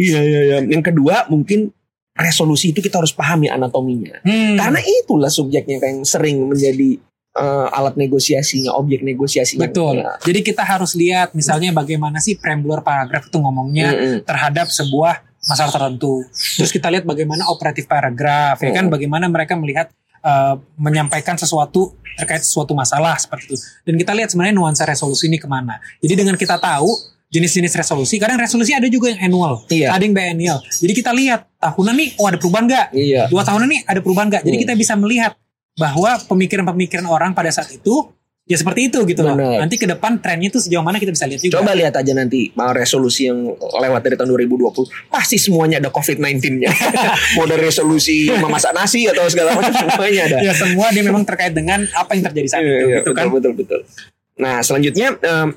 iya iya iya. Yang kedua mungkin resolusi itu kita harus pahami anatominya. Hmm. Karena itulah subjeknya yang sering menjadi eh, alat negosiasinya, objek negosiasinya. Betul. Ya. Jadi kita harus lihat misalnya bagaimana sih preambulur paragraf itu ngomongnya Mm-mm. terhadap sebuah masalah tertentu. Terus kita lihat bagaimana operatif paragraf, ya kan? Hmm. Bagaimana mereka melihat uh, menyampaikan sesuatu terkait sesuatu masalah seperti itu. Dan kita lihat sebenarnya nuansa resolusi ini ke mana. Jadi dengan kita tahu jenis-jenis resolusi, kadang resolusi ada juga yang annual, Iya. ada yang biennial. Jadi kita lihat tahunan nih, oh ada perubahan nggak? Iya. Dua tahunan nih ada perubahan nggak? Jadi Hmm. kita bisa melihat bahwa pemikiran-pemikiran orang pada saat itu ya seperti itu gitu loh. Benar. Nanti ke depan trennya itu sejauh mana kita bisa lihat juga. Coba lihat aja nanti mau resolusi yang lewat dari tahun 2020 pasti semuanya ada COVID-19-nya. mau dari resolusi memasak nasi atau segala macam semuanya ada. ya semua dia memang terkait dengan apa yang terjadi saat Iya, itu iya, gitu kan. betul, betul betul. Nah selanjutnya em,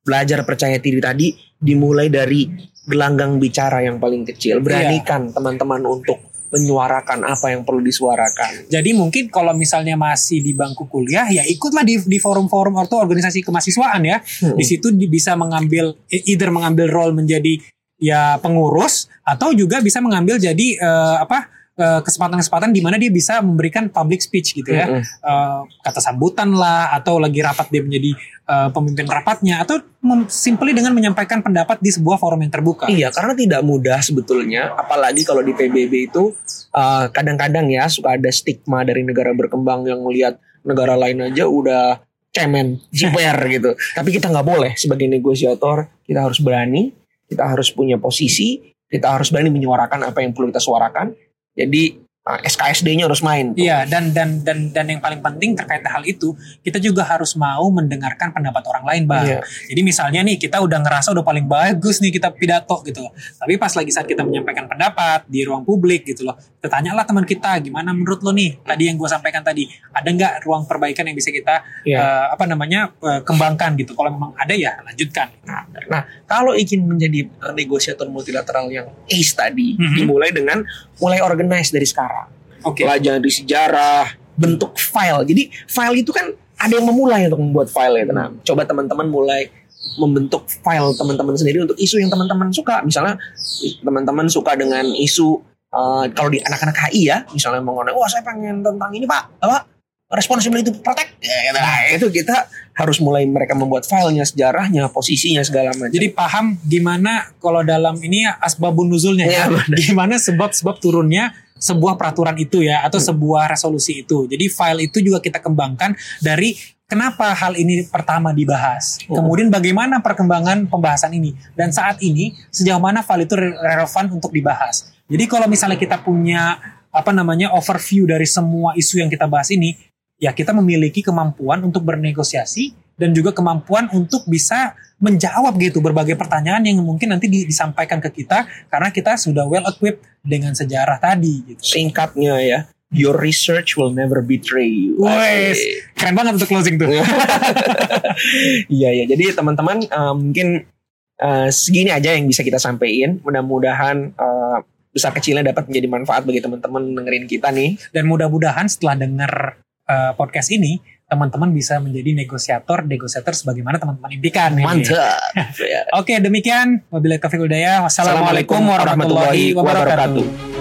belajar percaya diri tadi dimulai dari gelanggang bicara yang paling kecil. Beranikan teman-teman untuk menyuarakan apa yang perlu disuarakan. Jadi mungkin kalau misalnya masih di bangku kuliah ya ikutlah di di forum-forum atau organisasi kemahasiswaan ya. Hmm. Di situ bisa mengambil either mengambil role menjadi ya pengurus atau juga bisa mengambil jadi eh, apa kesempatan-kesempatan di mana dia bisa memberikan public speech gitu ya. Mm-mm. Eh, kata sambutan lah atau lagi rapat dia menjadi eh, pemimpin rapatnya atau simply dengan menyampaikan pendapat di sebuah forum yang terbuka. Iya, karena tidak mudah sebetulnya, apalagi kalau di PBB itu uh, kadang-kadang ya suka ada stigma dari negara berkembang yang melihat negara lain aja udah cemen, jiper gitu. Tapi kita nggak boleh sebagai negosiator, kita harus berani, kita harus punya posisi, kita harus berani menyuarakan apa yang perlu kita suarakan. Jadi uh, SKSD-nya harus main. tuh. Iya dan dan dan dan yang paling penting terkait hal itu kita juga harus mau mendengarkan pendapat orang lain bang. Iya. Jadi misalnya nih kita udah ngerasa udah paling bagus nih kita pidato gitu loh. Tapi pas lagi saat kita menyampaikan pendapat di ruang publik gitu loh. Kita tanyalah teman kita gimana menurut lo nih tadi yang gue sampaikan tadi ada nggak ruang perbaikan yang bisa kita Iya. eh, apa namanya eh, kembangkan gitu. Kalau memang ada ya lanjutkan. Nah, kalau ingin menjadi uh, negosiator multilateral yang ace tadi, Mhm. dimulai dengan mulai organize dari sekarang. Oke. pelajari sejarah, bentuk file. Jadi file itu kan ada yang memulai untuk membuat file ya. Nah, coba teman-teman mulai membentuk file teman-teman sendiri untuk isu yang teman-teman suka. Misalnya teman-teman suka dengan isu eh, kalau di anak-anak HI ya, misalnya mengenai, wah saya pengen tentang ini pak, apa responsibility protect. Ya, gitu. Nah, itu kita harus mulai mereka membuat filenya, sejarahnya, posisinya segala macam. Jadi paham gimana kalau dalam ini ya asbabun nuzulnya ya. Benar. Gimana sebab-sebab turunnya sebuah peraturan itu ya atau sebuah resolusi itu. Jadi file itu juga kita kembangkan dari kenapa hal ini pertama dibahas. Hmm. Kemudian bagaimana perkembangan pembahasan ini dan saat ini sejauh mana file itu re- relevan untuk dibahas. Jadi kalau misalnya kita punya apa namanya overview dari semua isu yang kita bahas ini, ya kita memiliki kemampuan untuk bernegosiasi dan juga kemampuan untuk bisa menjawab gitu berbagai pertanyaan yang mungkin nanti di- disampaikan ke kita karena kita sudah well equipped dengan sejarah tadi gitu. singkatnya ya, your research will never betray you. Wes, keren banget untuk closing tuh. Iya ya, jadi teman-teman eh, mungkin eh, segini aja yang bisa kita sampaikan. Mudah-mudahan eh, besar kecilnya dapat menjadi manfaat bagi teman-teman dengerin kita nih. Dan mudah-mudahan setelah dengar eh, podcast ini teman-teman bisa menjadi negosiator, negosiator sebagaimana teman-teman impikan. Mantap. Ya. Oke, demikian. Wabillahi taufiq. Wassalamualaikum warahmatullahi wabarakatuh.